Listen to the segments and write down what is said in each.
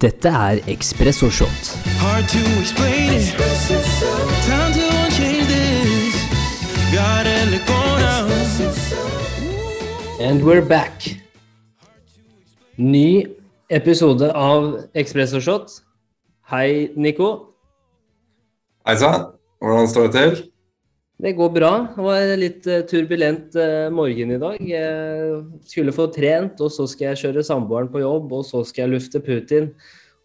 Dette er Ekspresso Shot. Hard to explain it. Time to change this. Gotta let go now. And we're back. Ny episode av Ekspresso Shot. Hei, Nico. Hei sann, hvordan står det til? Det går bra. Det var en litt eh, turbulent eh, morgen i dag. Jeg skulle få trent, og så skal jeg kjøre samboeren på jobb, og så skal jeg lufte Putin.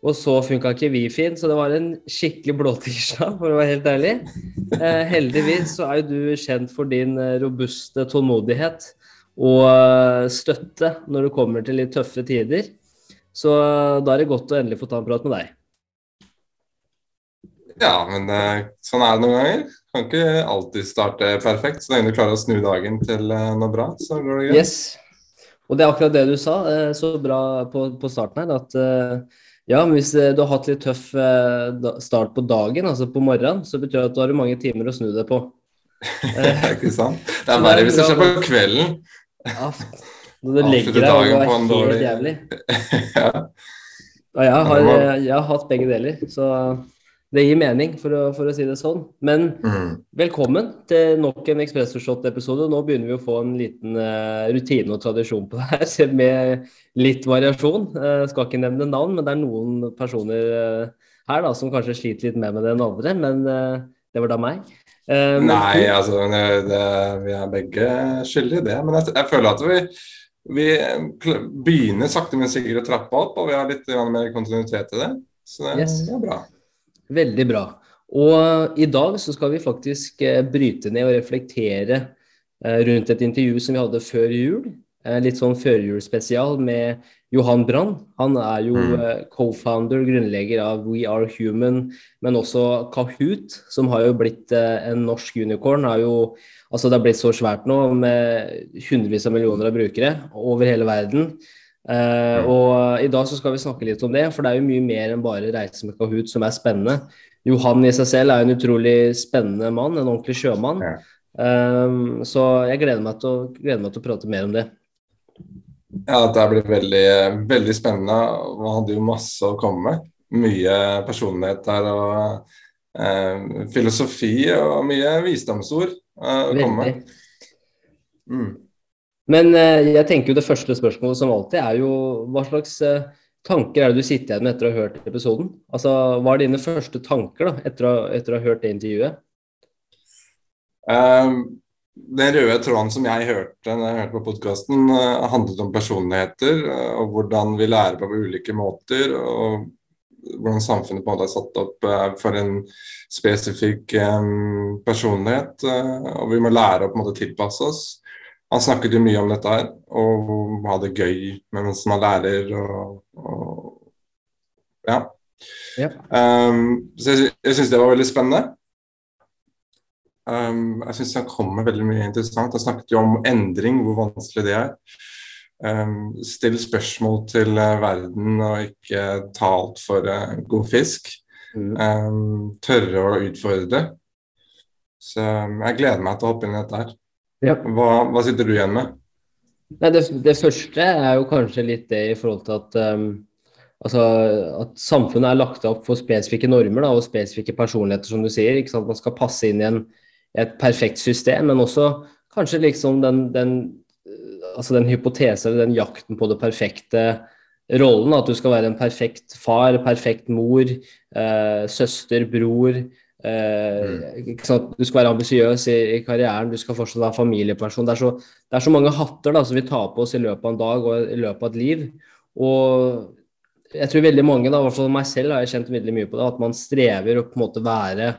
Og så funka ikke Wi-Fi-en, så det var en skikkelig blåtirsdag, for å være helt ærlig. Eh, heldigvis så er jo du kjent for din robuste tålmodighet og støtte når det kommer til litt tøffe tider. Så da er det godt å endelig få ta en prat med deg. Ja, men eh, sånn er det noen ganger. Kan ikke alltid starte perfekt. Så lenge du klarer å snu dagen til eh, noe bra, så går det greit. Yes. Og det er akkurat det du sa eh, så bra på, på starten her, at ja, men hvis du har hatt litt tøff start på dagen, altså på morgenen, så betyr det at du har mange timer å snu det på. det er ikke sant? Det er verre er hvis det skjer på kvelden. Ja, når du legger deg og dagen det på er helt dårlig- jævlig. ja. Og jeg har, jeg har hatt begge deler, så det gir mening, for å, for å si det sånn. Men mm. velkommen til nok en Espresso Shot-episode. Nå begynner vi å få en liten uh, rutine og tradisjon på det her, med litt variasjon. Uh, skal ikke nevne navn, men det er noen personer uh, her da, som kanskje sliter litt mer med det enn andre. Men det var da meg. Nei, altså det, det, vi er begge skyldige i det. Men jeg, jeg føler at vi, vi begynner sakte, men sikkert å trappe opp, og vi har litt mer kontinuitet i det. Så det, Yes. er bra. Veldig bra. Og i dag så skal vi faktisk eh, bryte ned og reflektere eh, rundt et intervju som vi hadde før jul. Eh, litt sånn førjulsspesial med Johan Brann. Han er jo Mm. co-founder, grunnlegger av We Are Human, men også Kahoot, som har jo blitt en norsk unicorn. Har jo, altså det har blitt så svært nå, med hundrevis av millioner av brukere over hele verden. Mm. og i dag så skal vi snakke litt om det, for det er jo mye mer enn bare reise med Kahoot som er spennende. Johan i seg selv er en utrolig spennende mann, en ordentlig sjømann. Ja. Um, så jeg gleder meg, til å, gleder meg til å prate mer om det. Ja, dette blir veldig, veldig spennende. Han hadde jo masse å komme med. Mye personlighet der og uh, filosofi og mye visdomsord uh, å komme med. Mm. Men eh, jeg tenker jo det første spørsmålet som alltid er jo hva slags eh, tanker er det du sitter igjen med etter å ha hørt episoden? Altså, Hva er dine første tanker da, etter å, etter å ha hørt det intervjuet? Um, den røde tråden som jeg hørte når jeg hørte på podkasten, handlet om personligheter uh, og hvordan vi lærer på ulike måter. og hvordan samfunnet på en måte er satt opp for en spesifikk personlighet. og vi må lære å på en måte tilpasse oss. Han snakket jo mye om dette her, og ha det gøy mens man lærer. og, og ja. Yep. Um, så jeg, jeg syns det var veldig spennende. Um, jeg syns han kom med veldig mye interessant. Han snakket jo om endring, hvor vanskelig det er. Um, still spørsmål til uh, verden og ikke ta alt for uh, god fisk. Mm. Um, tørre å utfordre. Så um, jeg gleder meg til å hoppe inn i dette her. Ja. Hva, hva sitter du igjen med? Nei, det, det første er jo kanskje litt det i forhold til at um, altså, at samfunnet er lagt opp for spesifikke normer da, og spesifikke personligheter, som du sier. ikke sant? Man skal passe inn i en, et perfekt system, men også kanskje liksom den, den, altså den hypotese eller den jakten på det perfekte rollen. At du skal være en perfekt far, perfekt mor, eh, søster, bror. Eh? Du skal være ambisiøs i, i karrieren, du skal fortsatt være familieperson. Det er så, det er så mange hatter da, som vi tar på oss i løpet av en dag og i løpet av et liv. Og jeg tror veldig mange, da, i hvert fall meg selv, har jeg kjent veldig mye på det, at man strever å på en måte være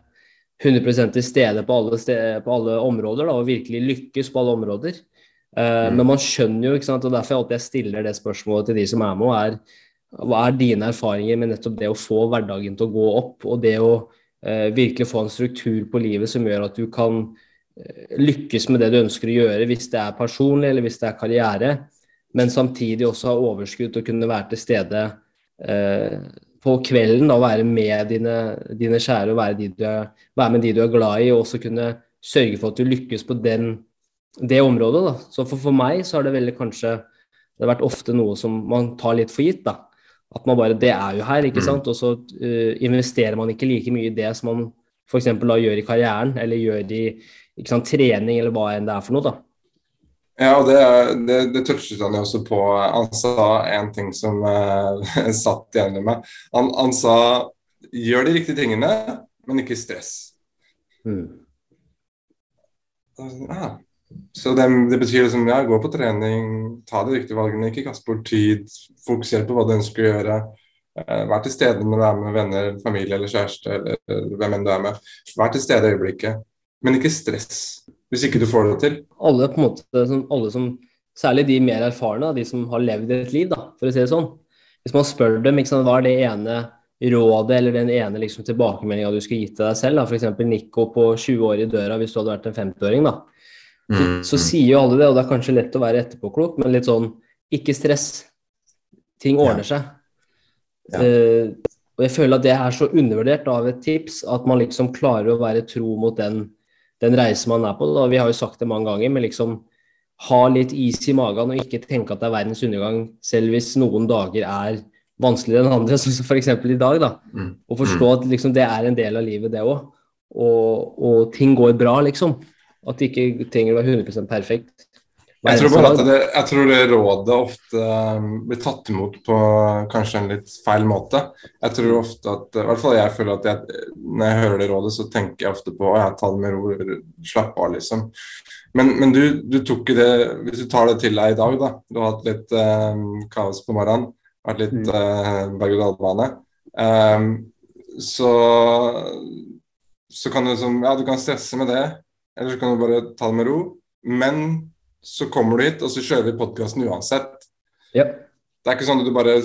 100 til stede på alle, steder, på alle områder da, og virkelig lykkes på alle områder. Eh, Mm. Men man skjønner jo, ikke sant, og derfor jeg alltid stiller det spørsmålet til de som er med, er hva er dine erfaringer med nettopp det å få hverdagen til å gå opp, og det å virkelig få en struktur på livet som gjør at du kan eh, lykkes med det du ønsker å gjøre, hvis det er personlig eller hvis det er karriere, men samtidig også ha overskudd til å kunne være til stede eh, på kvelden og være med dine, dine kjære og være, de er, være med de du er glad i, og også kunne sørge for at du lykkes på den, det området. Da. Så for, for meg så har det veldig kanskje det har vært ofte noe som man tar litt for gitt. da. At man bare Det er jo her, ikke Mm. sant? Og så uh, investerer man ikke like mye i det som man f.eks. da gjør i karrieren, eller gjør i ikke sant, trening, eller hva enn det er for noe, da. Ja, og det, det, det touchet han jo også på. Han sa en ting som uh, satt igjen i meg. Han, han sa gjør de riktige tingene, men ikke stress. Mm. Ja. Så det, det betyr liksom ja, gå på trening, ta de riktige valgene, ikke kaste bort tid, fokusere på hva du ønsker å gjøre. Eh, vær til stede når du er med venner, familie eller kjæreste eller, hvem enn du er med. Vær til stede i øyeblikket, men ikke stress hvis ikke du får det til. Alle måte, som, alle som, særlig de mer erfarne, de som har levd et liv, da, for å si det sånn. Hvis man spør dem sant, hva er det ene rådet eller den ene liksom, tilbakemeldinga du skulle gitt til deg selv, f.eks. Nico på 20 år i døra hvis du hadde vært en 50-åring, da. Så, så sier jo alle det, og det er kanskje lett å være etterpåklok, men litt sånn ikke stress. Ting ordner seg. Ja. Uh, og jeg føler at det er så undervurdert av et tips at man liksom klarer å være tro mot den, den reisen man er på. Da. Vi har jo sagt det mange ganger, men liksom ha litt is i magen og ikke tenke at det er verdens undergang, selv hvis noen dager er vanskeligere enn andre, som f.eks. i dag. da. Mm. Og forstå at liksom, det er en del av livet, det òg. Og, og ting går bra, liksom. At det ikke trenger å være 100 perfekt. Jeg tror, bare at det, jeg tror det rådet ofte um, blir tatt imot på kanskje en litt feil måte. Jeg tror ofte at, i hvert fall jeg føler at jeg, når jeg hører det rådet, så tenker jeg ofte på å tar det med ro, slapp av, liksom. Men, men du, du tok det, hvis du tar det til deg i dag, da. Du har hatt litt eh, kaos på morgenen, vært litt Mm. uh, berg-og-dal-bane. Um, så, så kan du liksom, ja, du kan stresse med det, eller så kan du bare ta det med ro. Men så kommer du hit, og så kjører vi podkasten uansett. Ja. Det er ikke sånn at du bare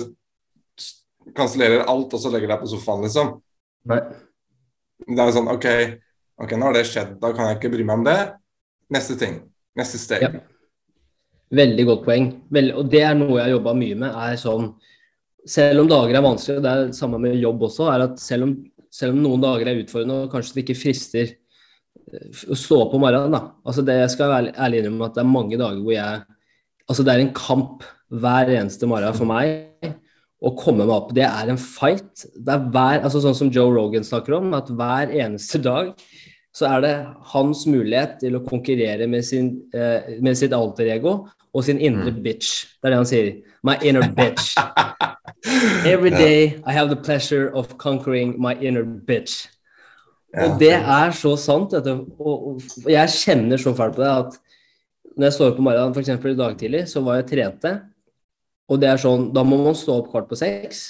kansellerer alt og så legger deg på sofaen, liksom. Nei. Det er sånn OK, ok, nå har det skjedd, da kan jeg ikke bry meg om det. Neste ting. Neste steg. Ja. Veldig godt poeng. Vel, og det er noe jeg har jobba mye med. er sånn, Selv om dager er vanskelige, det er det samme med jobb også, er at selv om, selv om noen dager er utfordrende og kanskje det ikke frister stå opp om morgenen, da. Altså det jeg skal være ærlig innrømme at det er mange dager hvor jeg Altså det er en kamp hver eneste morgen for meg å komme meg opp. Det er en fight. Det er hver, altså Sånn som Joe Rogan snakker om, at hver eneste dag så er det hans mulighet til å konkurrere med, sin, eh, med sitt alter ego og sin indre bitch. Det er det han sier. My inner bitch. Every day I have the pleasure of conquering my inner bitch. Og det er så sant. Vet du. Og, jeg kjenner så fælt på det at når jeg står opp på morgenen, f.eks. i dag tidlig, så var jeg trente. Og det er sånn, da må man stå opp kvart på seks.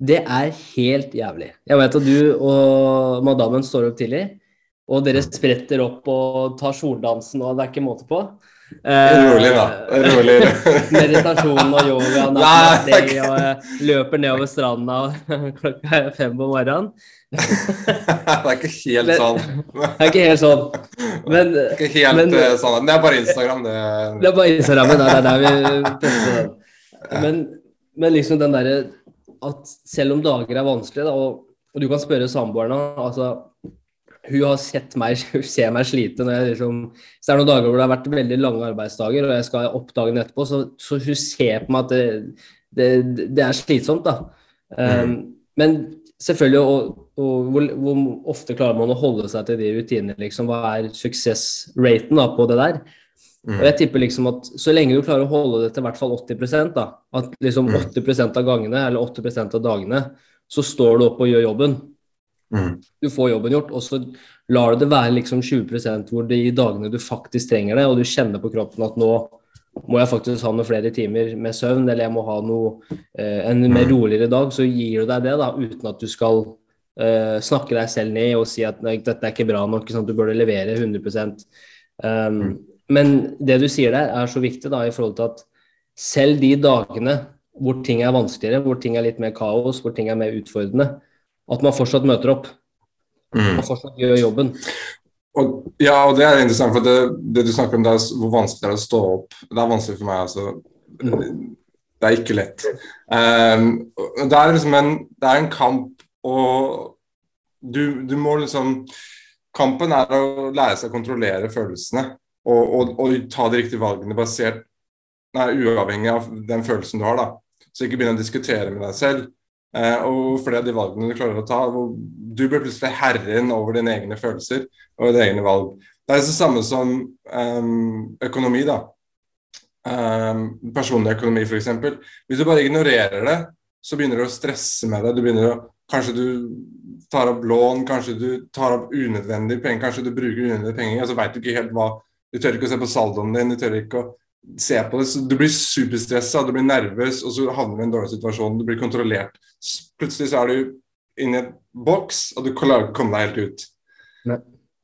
Det er helt jævlig. Jeg vet at du og madammen står opp tidlig, og dere spretter opp og tar soldansen, og det er ikke måte på. Eh, Rolig, da. Rolig. meditasjon og yoga natt og jeg løper nedover stranda klokka er fem på morgenen. det er ikke helt sånn. Det er ikke helt sånn. Men Det er ikke helt Men- eh, sånn. Det er bare Instagram, det. det er bare Instagram, det er der vi tester den. Men, men liksom den derre at selv om dager er vanskelige, da, og, og du kan spørre samboerne altså, Hun har sett meg, hun ser meg slite når jeg liksom Hvis det er noen dager hvor det har vært veldig lange arbeidsdager, og jeg skal opp dagen etterpå, så, så hun ser på meg at det, det, det er slitsomt, da. Um, men selvfølgelig, og, og hvor, hvor ofte klarer man å holde seg til de rutinene, liksom? Hva er suksessraten da, på det der? Og jeg tipper liksom at så lenge du klarer å holde det til i hvert fall 80% da, at liksom 80% av gangene eller 80% av dagene, så står du opp og gjør jobben. Mm. Du får jobben gjort, og så lar du det være liksom 20% hvor de dagene du faktisk trenger det, og du kjenner på kroppen at nå må jeg faktisk ha noen flere timer med søvn, eller jeg må ha noe, eh, en mer roligere dag, så gir du deg det, da, uten at du skal eh, snakke deg selv ned og si at dette er ikke bra nok, ikke sant? du burde levere 100 um, Men det du sier der, er så viktig da, i forhold til at selv de dagene hvor ting er vanskeligere, hvor ting er litt mer kaos, hvor ting er mer utfordrende, at man fortsatt møter opp. Mm. Man fortsatt gjør jobben. Og, ja, og det er interessant, for det, det du snakker om, det er hvor vanskelig det er å stå opp. Det er vanskelig for meg, altså. Det er ikke lett. Um, det er liksom en, det er en kamp, og du, du må liksom Kampen er å lære seg å kontrollere følelsene og, og, og ta de riktige valgene basert Nei, uavhengig av den følelsen du har, da. Så ikke begynn å diskutere med deg selv. Eh, og flere av de valgene du klarer å ta. Hvor du blir plutselig herren over dine egne følelser og dine egne valg. Det er det samme som um, økonomi, da. Um, personlig økonomi, f.eks. Hvis du bare ignorerer det, så begynner du å stresse med det. Du begynner å, kanskje du tar opp lån, kanskje du tar opp unødvendige penger, kanskje du bruker unødvendige penger, og så veit du ikke helt hva Du tør ikke å se på saldoen din, du tør ikke å se på det. Så du blir superstressa, du blir nervøs, og så havner du i en dårlig situasjon. Du blir kontrollert. Plutselig så er du inni et boks, og du klarer ikke å komme deg helt ut.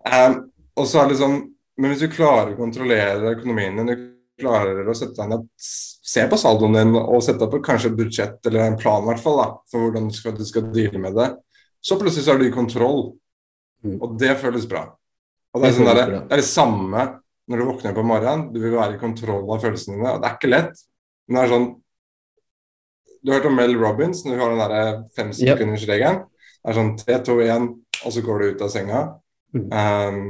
Um, og så er det liksom Men hvis du klarer å kontrollere økonomien din, du klarer å sette deg ned se på saldoen din og sette opp kanskje et budsjett eller en plan i hvert fall da, for hvordan du skal, du skal deale med det, så plutselig så er du i kontroll. Mm. Og det føles bra. Og det er, sånn der, det er det samme når du våkner på morgenen. Du vil være i kontroll av følelsene dine. og Det er ikke lett. Men det er sånn Du har hørt om Mel Robbins når du har den der femsekundersregelen? Det er sånn 3, 2, 1, og så går du ut av senga. Mm. Um,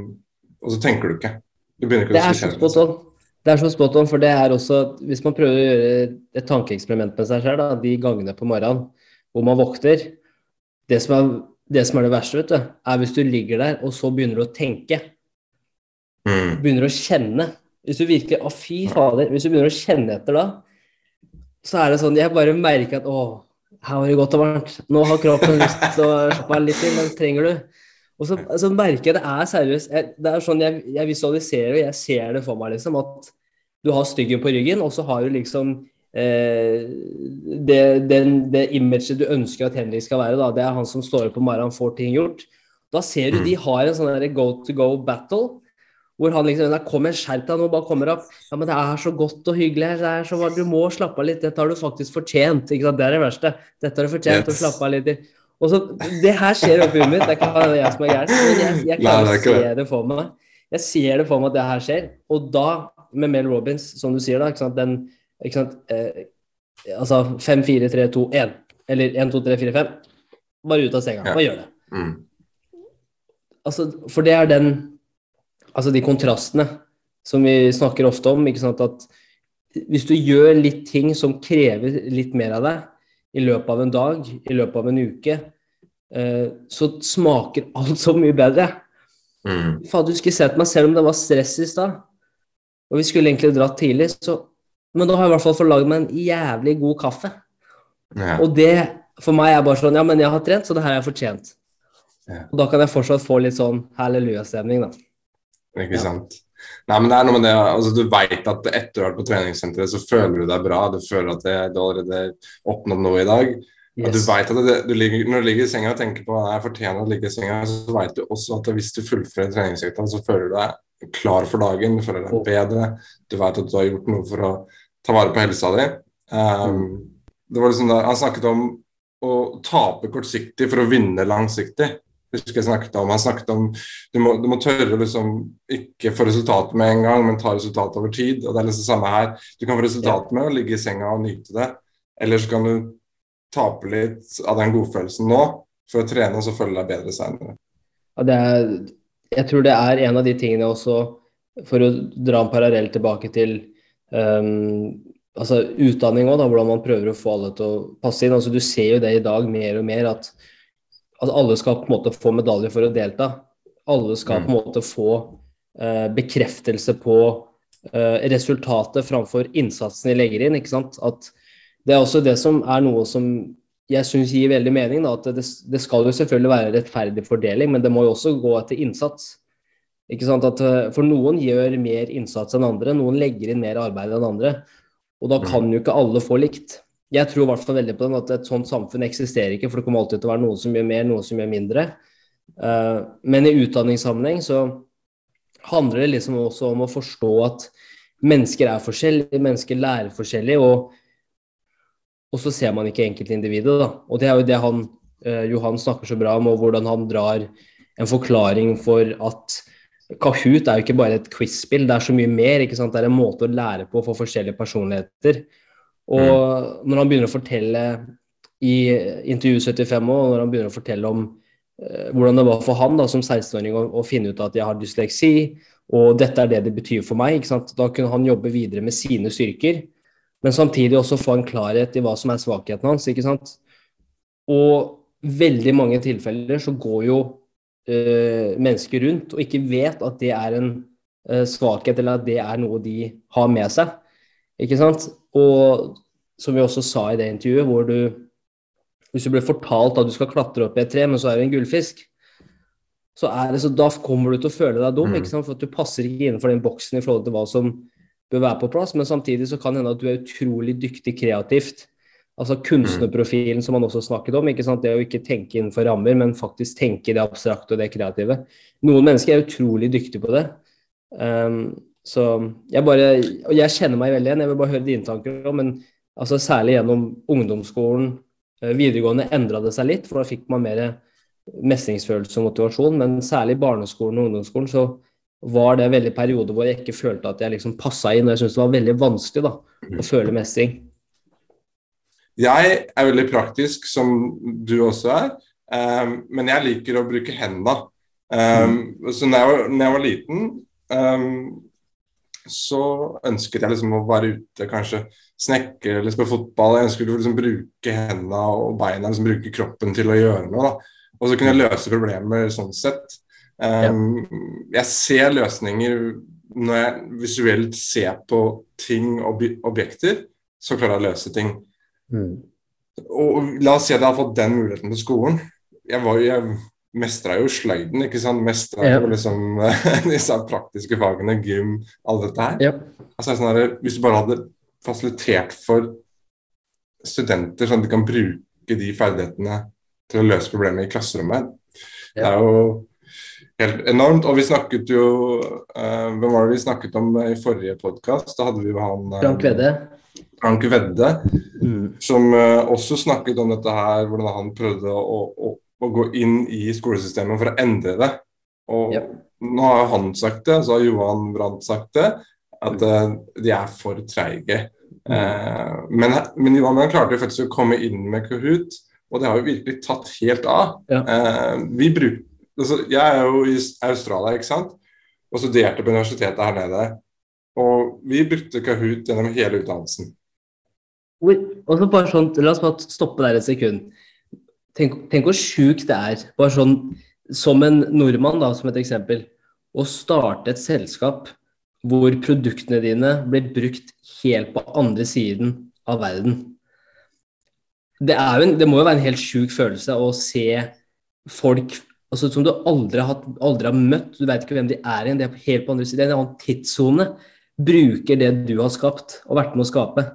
og så tenker du ikke. Du begynner ikke Det å er så diskutere. spot on. Det er så spot on, for det er også Hvis man prøver å gjøre et tankeeksperiment med seg selv, da, de gangene på morgenen hvor man våkner det som, er, det som er det verste, vet du, er hvis du ligger der og så begynner du å tenke. Mm. Begynner å kjenne. Hvis du virkelig Å, fy fader. Hvis du begynner å kjenne etter da, så er det sånn Jeg bare merker at å, her var det godt og varmt. Nå har kroppen lyst til å slappe av litt til, men trenger du? Og så, så merker jeg det er seriøst. Jeg, det er sånn jeg, jeg visualiserer og jeg ser det for meg, liksom, at du har styggen på ryggen, og så har du liksom eh, det, den, det imaget du ønsker at Henrik skal være, da, det er han som står opp om morgenen får ting gjort. Da ser du de har en sånn go to go battle. Hvor han liksom Kom igjen, skjerp deg nå, bare kommer opp. Ja, men det er så godt og hyggelig her. det er så, Du må slappe av litt. Dette har du faktisk fortjent. ikke sant? Det er det verste. Dette har du fortjent Yes. å slappe av litt i. Og så, Det her skjer oppi huet mitt. Det ikke bare jeg som er gæren. Men jeg, jeg Nei, å ikke se det. for meg. Jeg ser det for meg at det her skjer. Og da, med Mel Robbins, som du sier, da, ikke sant, den ikke sant, eh, Altså 5, 4, 3, 2, 1. Eller 1, 2, 3, 4, 5. Bare ut av senga. Bare gjør det. Mm. Altså, for det er den Altså de kontrastene som vi snakker ofte om. ikke sant, at Hvis du gjør litt ting som krever litt mer av deg i løpet av en dag, i løpet av en uke, eh, så smaker alt så mye bedre. Mm. Fader, du skulle sett meg selv om det var stress i stad. Og vi skulle egentlig dratt tidlig, så Men da har jeg i hvert fall fått lagd meg en jævlig god kaffe. Ja. Og det for meg er bare sånn Ja, men jeg har trent, så det her har jeg fortjent. Ja. Og da kan jeg fortsatt få litt sånn halleluja-stemning, da. Ikke sant. Nei, men det er noe med det, altså Du veit at etter å ha vært på treningssenteret, så føler du deg bra. Du føler at det, du allerede oppnådd noe i dag. Og du vet at det, du ligger, Når du ligger i senga og tenker på at jeg fortjener å ligge i senga, så veit du også at hvis du fullfører treningsøkta, så føler du deg klar for dagen. Du føler deg bedre. Du vet at du har gjort noe for å ta vare på helsa di. Um, det var liksom der, Han snakket om å tape kortsiktig for å vinne langsiktig. Husker jeg snakket om, Han snakket om du må, du må tørre liksom ikke få resultatet med en gang, men ta resultatet over tid. og Det er liksom det samme her. Du kan få resultatet med å ligge i senga og nyte det, eller så kan du tape litt av den godfølelsen nå for å trene og så føle deg bedre senere. Ja, jeg tror det er en av de tingene også, for å dra en parallell tilbake til um, altså utdanning òg, hvordan man prøver å få alle til å passe inn. altså Du ser jo det i dag mer og mer, at, at alle skal på en måte få medalje for å delta. Alle skal på en måte få eh, bekreftelse på eh, resultatet framfor innsatsen de legger inn. ikke sant? At det er også det som er noe som jeg syns gir veldig mening. Da, at det, det skal jo selvfølgelig være rettferdig fordeling, men det må jo også gå etter innsats. Ikke sant? At, eh, for noen gjør mer innsats enn andre, noen legger inn mer arbeid enn andre. Og da kan jo ikke alle få likt. Jeg tror i hvert fall veldig på den at et sånt samfunn eksisterer ikke, for det kommer alltid til å være noen som gjør mer, noen som gjør mindre. Eh, men i utdanningssammenheng så handler det liksom også om å forstå at mennesker er forskjellige, mennesker lærer forskjellig, og, og så ser man ikke enkeltindividet, da. Og det er jo det han eh, Johan snakker så bra om, og hvordan han drar en forklaring for at Kahoot er jo ikke bare et quiz-spill, det er så mye mer. ikke sant? Det er en måte å lære på for forskjellige personligheter. Og når han begynner å fortelle i intervju 75 år, når han begynner å fortelle om eh, hvordan det var for han da, som 16-åring å, å finne ut at jeg har dysleksi, og dette er det det betyr for meg, ikke sant? da kunne han jobbe videre med sine styrker. men samtidig også få en klarhet i hva som er svakheten hans. ikke sant? Og veldig mange tilfeller så går jo eh, mennesker rundt og ikke vet at det er en eh, svakhet, eller at det er noe de har med seg. Ikke sant? Og som vi også sa i det intervjuet, hvor du Hvis du blir fortalt at du skal klatre opp i et tre, men så er du en gullfisk, så, er det, så da kommer du til å føle deg dum, mm. ikke sant? for at du passer ikke innenfor den boksen i forhold til hva som bør være på plass. Men samtidig så kan det hende at du er utrolig dyktig kreativt. Altså kunstnerprofilen som man også snakket om. ikke sant? Det å ikke tenke innenfor rammer, men faktisk tenke det abstrakte og det kreative. Noen mennesker er utrolig dyktige på det. Um, så jeg bare Og jeg kjenner meg veldig igjen, jeg vil bare høre dine tanker òg, men altså særlig gjennom ungdomsskolen, eh, videregående endra det seg litt, for da fikk man mer mestringsfølelse og motivasjon. Men særlig barneskolen og ungdomsskolen så var det en veldig periode hvor jeg ikke følte at jeg liksom passa inn. Og jeg syntes det var veldig vanskelig da, å føle mestring. Jeg er veldig praktisk, som du også er. Um, men jeg liker å bruke hendene. Um, mm. Så når jeg, var, når jeg var liten, um, så ønsket jeg liksom å være ute, kanskje snekre eller spille fotball. Jeg ønsket å liksom bruke hendene og beina, liksom bruke kroppen til å gjøre noe. da. Og så kunne jeg løse problemer sånn sett. Um, jeg ser løsninger når jeg visuelt ser på ting og objekter, så klarer jeg å løse ting. Mm. Og la oss si at jeg har fått den muligheten på skolen. Jeg, var, jeg mestra jo sløyden, ikke sant. Mestra jo liksom disse praktiske fagene, gym, alt dette her. Ja. Altså, sånn her, hvis du bare hadde fasilitert for studenter, sånn at de kan bruke de ferdighetene til å løse problemet i klasserommet. Ja. Det er jo helt enormt. Og vi snakket jo uh, Hvem var det vi snakket om i forrige podkast? Da hadde vi jo han uh, Frank Vedde. Frank Vedde, mm. som uh, også snakket om dette her, hvordan han prøvde å, å, å, gå inn i skolesystemet for å endre det. Og ja. nå har han sagt det, så har Johan Brandt sagt det, at de er for treige. Mm. men, men Johan klarte jo faktisk å komme inn med Kahoot og det har jo virkelig tatt helt av. Ja. Eh, vi bruk, altså, jeg er jo i Australia, ikke sant, og studerte på universitetet her nede. Og vi brukte Kahoot gjennom hele utdannelsen. Og så bare sånn, La oss bare stoppe der et sekund. Tenk, tenk hvor sjukt det er, bare sånn som en nordmann, da, som et eksempel, å starte et selskap hvor produktene dine blir brukt helt på andre siden av verden det, en, det, må jo være en helt sjuk følelse å se folk altså, som du aldri har, aldri har møtt, du vet ikke hvem de er igjen, de er helt på andre siden, en annen tidssone, bruker det du har skapt og vært med å skape.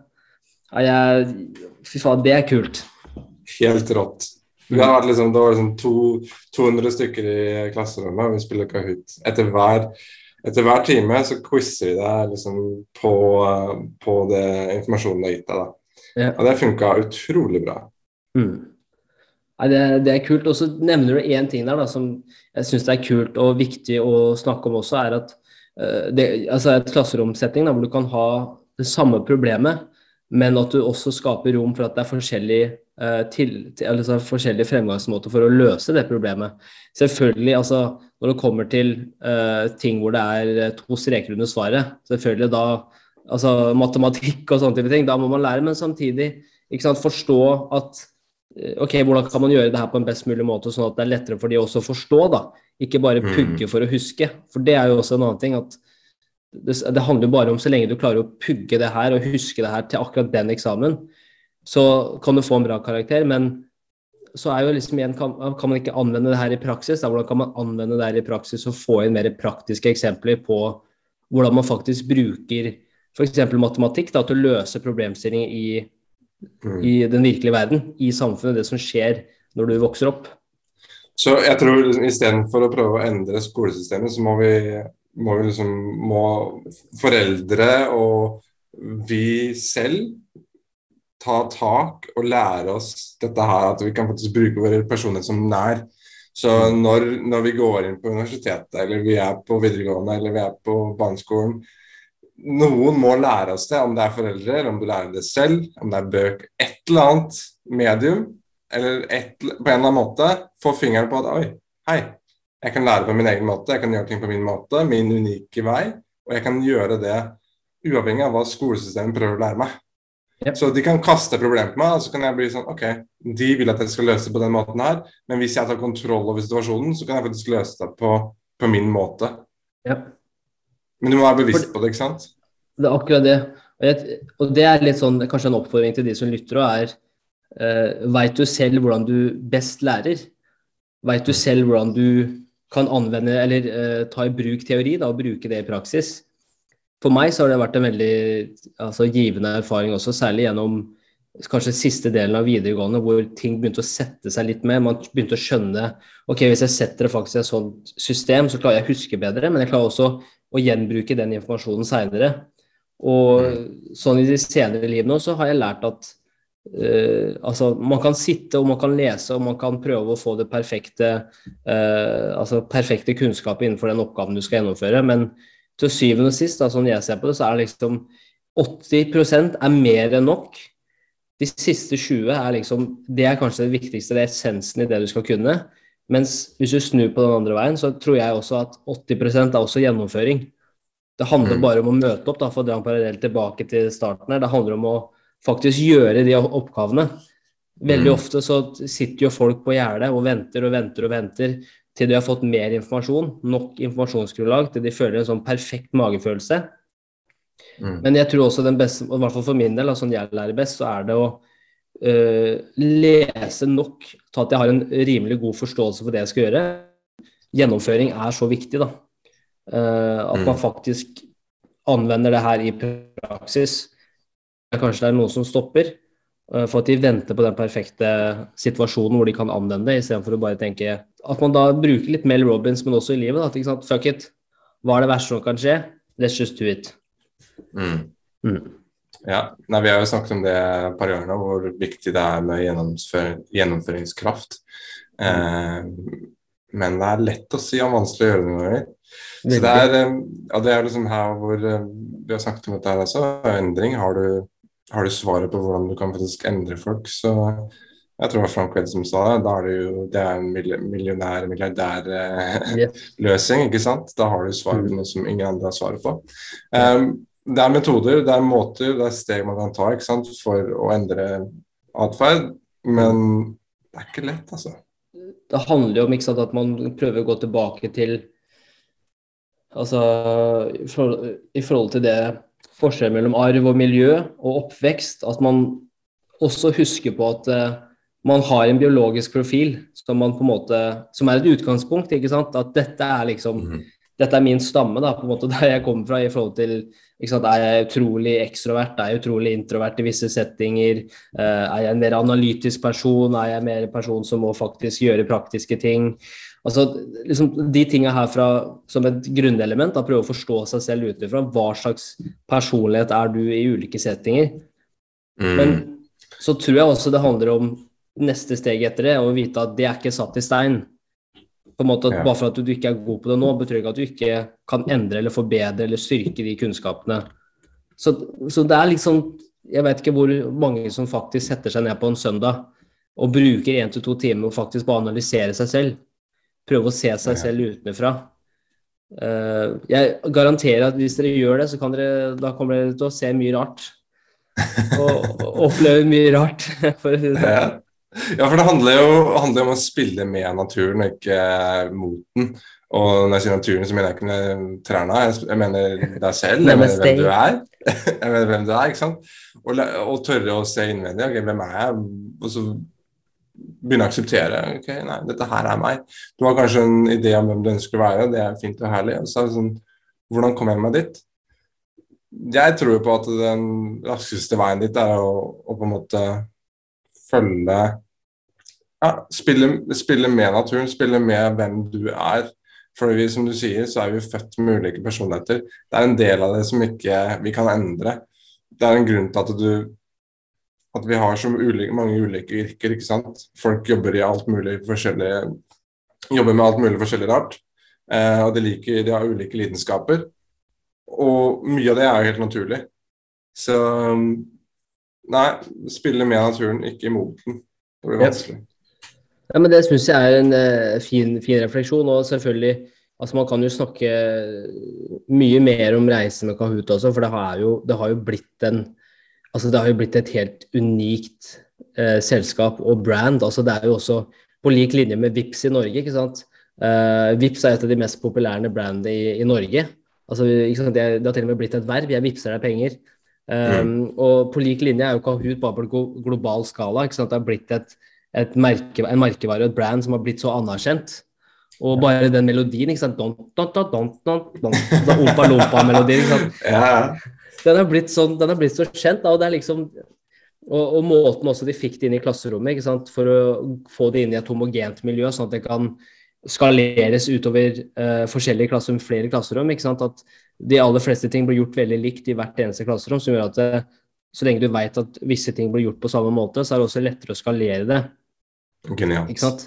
Jeg, fy faen, det er kult. Helt rått. Vi har vært liksom, det var liksom to, 200 stykker i klasserommet, og vi spiller Kahoot. Etter hver, etter hver time så quizer vi deg liksom på, på det informasjonen du har gitt deg. da. Ja. Og det funka utrolig bra. Mm. Nei, det, det, er kult. Og så nevner du én ting der da, som jeg syns er kult og viktig å snakke om også, er at uh, det, altså et klasseromsetting da, hvor du kan ha det samme problemet, men at du også skaper rom for at det er forskjellige, uh, til, til, altså forskjellige fremgangsmåter for å løse det problemet. Selvfølgelig, altså når det kommer til uh, ting hvor det er to streker under svaret, selvfølgelig da altså matematikk og sånne type ting. Da må man lære, men samtidig ikke sant, forstå at eh, ok, hvordan kan man gjøre det her på en best mulig måte, sånn at det er lettere for de også å forstå, da. Ikke bare mm. pugge for å huske. For det er jo også en annen ting at det, det handler jo bare om så lenge du klarer å pugge det her og huske det her til akkurat den eksamen, så kan du få en bra karakter. Men så er jo liksom igjen, kan, kan man ikke anvende det her i praksis? Da? Hvordan kan man anvende det her i praksis og få inn mer praktiske eksempler på hvordan man faktisk bruker f.eks. matematikk, da, til å løse problemstillinger i, mm. i, den virkelige verden, i samfunnet, det som skjer når du vokser opp. Så jeg tror istedenfor å prøve å endre skolesystemet, så må vi, må vi liksom må foreldre og vi selv ta tak og lære oss dette her, at vi kan faktisk bruke våre personlighet som nær. Så når, når, vi går inn på universitetet, eller vi er på videregående, eller vi er på barneskolen, noen må lære oss det, om det er foreldre, eller om du lærer det selv, om det er bøk, et eller annet medium, eller et, på en eller annen måte få fingeren på at oi, hei, jeg kan lære på min egen måte, jeg kan gjøre ting på min måte, min unike vei, og jeg kan gjøre det uavhengig av hva skolesystemet prøver å lære meg. Yep. Så de kan kaste problemet på meg, og så kan jeg bli sånn OK, de vil at jeg skal løse det på den måten her, men hvis jeg tar kontroll over situasjonen, så kan jeg faktisk løse det på, på min måte. Yep. Men du må være bevisst på det, ikke sant? Det er akkurat det. Og, jeg, og det er litt sånn, kanskje en oppfordring til de som lytter òg, er uh, Veit du selv hvordan du best lærer? Veit du selv hvordan du kan anvende eller uh, ta i bruk teori da, og bruke det i praksis? For meg så har det vært en veldig altså, givende erfaring også, særlig gjennom kanskje siste delen av videregående, hvor ting begynte å sette seg litt mer. Man begynte å skjønne ok, hvis jeg setter det faktisk i et sånt system, så klarer jeg å huske bedre, men jeg klarer også å gjenbruke den informasjonen seinere. Og sånn i de senere liv nå, så har jeg lært at uh, altså, man kan sitte og man kan lese og man kan prøve å få det perfekte, uh, altså perfekte kunnskap innenfor den oppgaven du skal gjennomføre, men til syvende og sist, da, sånn jeg ser på det, så er det liksom 80% er mer enn nok. De siste 20 er liksom Det er kanskje det viktigste, det er essensen i det du skal kunne. Mens hvis du snur på den andre veien, så tror jeg også at 80% er også gjennomføring. Det handler Mm. bare om å møte opp, da, for å dra en parallell tilbake til starten her. Det handler om å faktisk gjøre de oppgavene. Veldig Mm. ofte så sitter jo folk på gjerdet og venter og venter og venter til de har fått mer informasjon, nok informasjonsgrunnlag, til de føler en sånn perfekt magefølelse. Mm. Men jeg tror også den beste, i hvert fall for min del, altså sånn jeg lærer best, så er det å øh, lese nok til at jeg har en rimelig god forståelse for det jeg skal gjøre. Gjennomføring er så viktig, da. Uh, at Mm. man faktisk anvender det her i praksis. Kanskje det er noen som stopper, eh, for at de venter på den perfekte situasjonen hvor de kan anvende det, istedenfor å bare tenke At man da bruker litt Mel Robins, men også i livet. At, ikke sant? Fuck it. Hva er det verste som kan skje? Let's just do it. Mm. Mm. Ja, Nei, Vi har jo snakket om det et par ganger nå, hvor viktig det er med gjennomfør gjennomføringskraft. Eh, men det er lett å si og vanskelig å gjøre det noen ganger. Så det er, eh, ja, det er liksom her hvor eh, vi har snakket om dette her også. Endring. Har du, har du svaret på hvordan du kan faktisk endre folk, så jeg tror det var Frank Wedd som sa det. Da er det jo det er en millionær, milliardær-løsning, ikke sant? Da har du svaret på noe som ingen andre har svaret på. Um, det er metoder, det er måter, det er steg man kan ta ikke sant? for å endre atferd, men det er ikke lett, altså. det handler jo om ikke sant, at man prøver å gå tilbake til Altså i forhold til det forskjellen mellom arv og miljø og oppvekst, at man også husker på at eh, man har en biologisk profil som man på en måte som er et utgangspunkt. ikke sant, At dette er liksom dette er min stamme, da, på en måte der jeg kommer fra i forhold til sant, Er jeg utrolig ekstrovert? Er jeg utrolig introvert i visse settinger? Eh, er jeg en mer analytisk person? Er jeg mer en person som må faktisk gjøre praktiske ting? Altså, liksom, De tinga her fra, som et grunnelement, da, prøve å forstå seg selv utenfra. Hva slags personlighet er du i ulike settinger? Mm. Men så tror jeg også det handler om neste steg etter det, å vite at det er ikke satt i stein. På en måte at Ja. Bare for at du ikke er god på det nå, betyr ikke at du ikke kan endre eller forbedre eller styrke de kunnskapene. Så, så det er liksom Jeg vet ikke hvor mange som faktisk setter seg ned på en søndag og bruker én til to timer og faktisk bare analysere seg selv. Prøve å se seg selv utenfra. Eh, jeg garanterer at hvis dere gjør det, så kan dere, da kommer dere til å se mye rart. Og, og oppleve mye rart. For å si det sånn. Ja. for det handler jo handler om å spille med naturen, og ikke mot den. Og når jeg sier naturen, så mener jeg ikke med trærne, jeg- jeg mener deg selv. Jeg mener hvem du er. Jeg mener hvem du er, ikke sant? Og, og tørre å se innvendig. ok, hvem er jeg? Og så begynne å akseptere. ok, nei, dette her er meg. Du har kanskje en idé om hvem du ønsker å være, det er fint og herlig. Og så er det sånn, hvordan kommer jeg meg dit? Jeg tror på at den raskeste veien dit er å, å på en måte følge ja, spille, spille med naturen, spille med hvem du er. For vi, som du sier, så er vi født med ulike personligheter. Det er en del av det som ikke vi kan endre. Det er en grunn til at du at vi har så ulike, mange ulike yrker. ikke sant? Folk jobber i alt mulig forskjellig jobber med alt mulig forskjellig rart. Eh, og de, liker, de har ulike lidenskaper. Og mye av det er jo helt naturlig. Så nei, spille med naturen, ikke imot den. Det blir Ja. vanskelig. Ja, men Det syns jeg er en eh, fin, fin refleksjon. Og selvfølgelig, altså man kan jo snakke mye mer om reise med Kahoot også, for det har jo, det har jo blitt en Altså, det har jo blitt et helt unikt eh, selskap og brand. Altså, det er jo også på lik linje med Vips i Norge, ikke sant. Eh, Vips er et av de mest populære brandene i, i Norge. Altså? Det, det har til og med blitt et verv. Jeg vipser deg penger. Um, Og på lik linje er jo Kahoot bare på glo- global skala. Ikke sant? Det har blitt et, et merke, en merkevare og et brand som har blitt så anerkjent. Og bare den melodien, ikke sant don, don, don, don, don, don, da Ompa Lompa-melodien, ikke sant. Ja. Den har blitt, sånn, den har blitt så kjent, da, og det er liksom og, og måten også de fikk det inn i klasserommet, ikke sant? for å få det inn i et homogent miljø, sånn at det kan skaleres utover uh, forskjellige klasserom, flere klasserom. ikke sant? At de aller fleste ting blir gjort veldig likt i hvert eneste klasserom, som gjør at det, så lenge du vet at visse ting blir gjort på samme måte, så er det også lettere å skalere det. Genialt. ikke sant?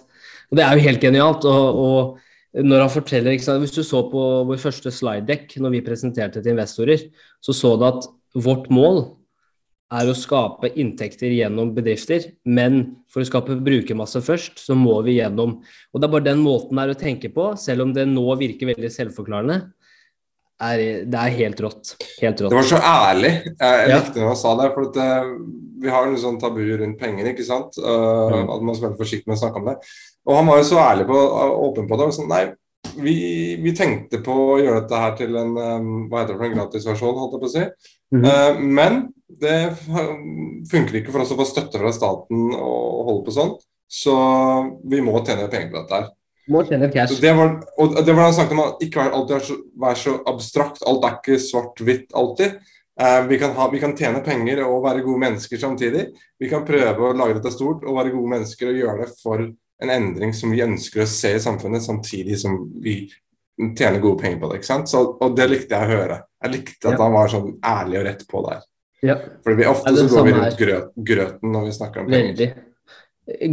Og det er jo helt genialt. og, og når han forteller, sant? Hvis du så på vår første slide deck når vi presenterte til investorer, så så du at vårt mål er å skape inntekter gjennom bedrifter, men for å skape brukermasse først, så må vi gjennom Og det er bare den måten her å tenke på, selv om det nå virker veldig selvforklarende. Er, det er helt rått. Helt rått. Det var så ærlig. Jeg, likte Ja. likte når han sa det. For at, eh, vi har jo litt sånn tabu rundt penger, ikke sant. Uh, Mm. At man skal være forsiktig med å snakke om det. Og han var jo så ærlig på, åpen på det. og Sånn, nei, vi, vi tenkte på å gjøre dette her til en um, hva heter det for en gratisversjon, holdt jeg på å si. Mhm. Eh, men det funker ikke for oss å få støtte fra staten og holde på sånn. Så vi må tjene penger på dette her. Må tjene cash. Det var, og det var han snakket om ikke alltid være så, vær så abstrakt. Alt er ikke svart-hvitt alltid. Eh, vi, kan ha, vi kan tjene penger og være gode mennesker samtidig. Vi kan prøve å lage dette stort og være gode mennesker og gjøre det for en endring som vi ønsker å se i samfunnet, samtidig som vi tjener gode penger på det. ikke sant? Så, og det likte jeg å høre. Jeg likte at Ja. han var sånn ærlig og rett på der. Ja. Fordi vi ofte så går vi rundt grøt, grøten når vi snakker om penger. Veldig.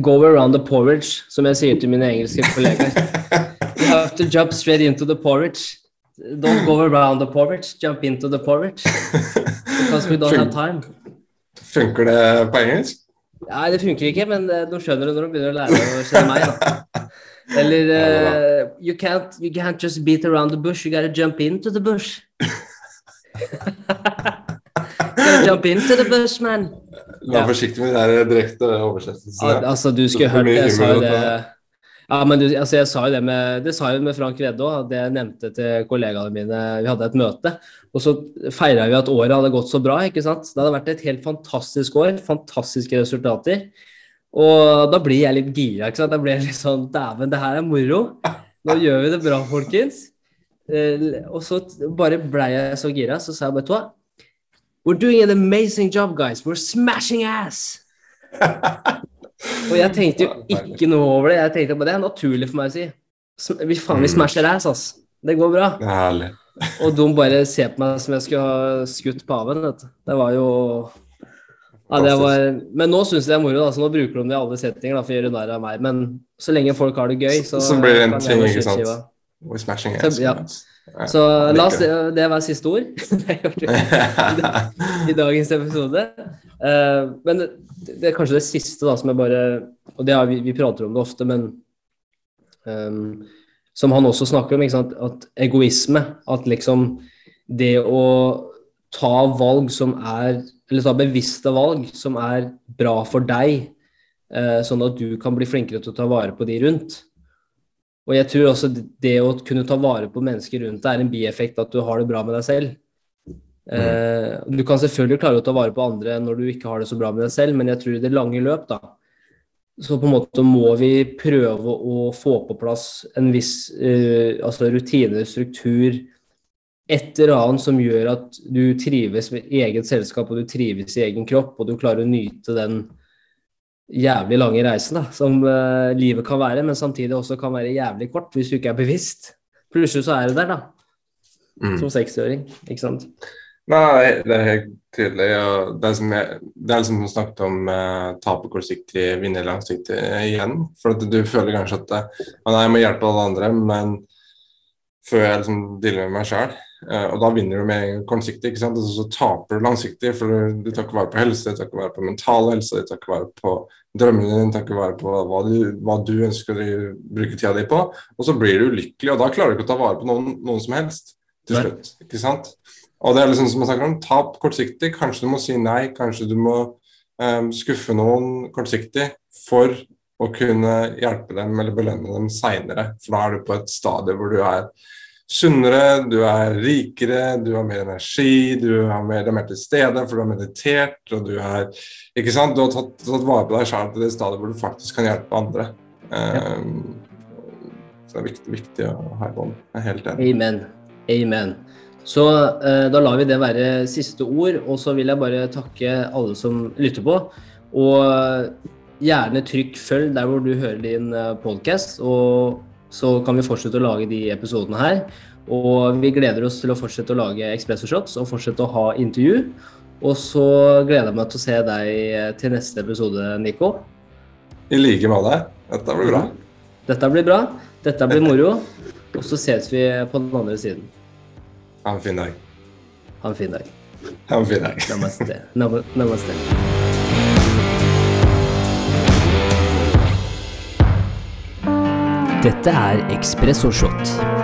Go around the porridge, som jeg sier til mine engelske kollegaer. You have to jump straight into the porridge. Don't go around the porridge, jump into the porridge. Because we don't have time. Funker det på engelsk? Nei, det funker ikke, men eh, de skjønner det når de begynner å lære å kjenne meg. da. Eller uh, you, can't, you can't just beat around the bush, you gotta jump into the bush. jump into the bush, man. Vær Ja. forsiktig med de direkte oversettelsene. Al altså, du skulle hørt det. Jeg sa jo det. Ja, men du, altså, jeg sa jo det med Det sa jeg med Frank Vedde òg, det jeg nevnte til kollegaene mine. Vi hadde et møte, og så feira vi at året hadde gått så bra. ikke sant? Det hadde vært et helt fantastisk år. Fantastiske resultater. Og da blir jeg litt gira. ikke sant? Da blir jeg litt sånn Dæven, det her er moro. Nå gjør vi det bra, folkens. Eh, og så bare blei jeg så gira, så sa jeg bare to We're doing an amazing job, guys. We're smashing ass. Og jeg tenkte jo ikke noe over det. Jeg tenkte bare det er naturlig for meg å si. Vi faen, vi smasher ass, ass. Det går bra. Er herlig. Og de bare ser på meg som jeg skulle ha skutt paven, vet du. Det var jo ja, det var... Men nå syns jeg det er moro, da, så nå bruker de det i alle settinger da, for å gjøre narr av meg. Men så lenge folk har det gøy, så, Så blir det en ting, ikke sant? skiva. We're smashing Så- ass. ja. Ja, Så la oss det var siste ord i dagens episode. Eh, men det, er kanskje det siste da, som jeg bare Og det er, vi, vi prater om det ofte, men um, som han også snakker om, at egoisme At liksom det å ta valg som er Eller ta bevisste valg som er bra for deg, eh, sånn at du kan bli flinkere til å ta vare på de rundt. Og jeg tror også det å kunne ta vare på mennesker rundt deg er en bieffekt at du har det bra med deg selv. Eh, du kan selvfølgelig klare å ta vare på andre når du ikke har det så bra med deg selv, men jeg tror i det lange løp, da, så på en måte må vi prøve å få på plass en viss eh, altså rutine, struktur, et eller annet som gjør at du trives med eget selskap, og du trives i egen kropp, og du klarer å nyte den jævlig lange reisen da, som uh, livet kan være, men samtidig også kan være jævlig kort hvis du ikke er bevisst. Plutselig så er du der, da, Mm. som 60-åring. Ikke sant? Nei, det er helt tydelig. Og det, er som jeg, det er du snakket om eh, tape kortsiktig, vinne langsiktig igjen. For at du føler kanskje at eh, «Å nei, jeg må hjelpe alle andre, men før jeg liksom dealer med meg sjøl. og da vinner du med kortsiktig, ikke sant? og så, så taper du langsiktig. For du, du tar ikke vare på helse, du tar ikke vare på mental helse, du tar ikke vare på drømmene dine, du tar ikke vare på hva du, hva du ønsker å bruke tida di på. Og så blir du ulykkelig, og da klarer du ikke å ta vare på noen, noen som helst til slutt. ikke sant? Og det er liksom som jeg snakker om, tap kortsiktig. Kanskje du må si nei, kanskje du må um, skuffe noen kortsiktig for å kunne hjelpe dem eller belønne dem seinere. For da er du på et stadie hvor du er sunnere, du er rikere, du har mer energi, du er mer, er mer til stede for du har meditert, og du er? Du har tatt, tatt vare på deg sjøl til det stadiet hvor du faktisk kan hjelpe andre. Ja. Um, så det er viktig, viktig å ha i bånd. Jeg er helt enig. Amen. Amen. Så eh, da lar vi det være siste ord, og så vil jeg bare takke alle som lytter på. Og gjerne trykk følg der hvor du hører din eh, podkast. Og så kan vi fortsette å lage de episodene her. Og vi gleder oss til å fortsette å lage Expresso Shots og fortsette å ha intervju. Og så gleder jeg meg til å se deg til neste episode, Nico. I like måte. Dette blir bra. Dette blir bra. Dette blir moro. Og så ses vi på den andre siden. Ha en fin dag. Ha en fin dag. Ha en fin dag. Namaste. Namaste. Dette er Ekspresso Shot.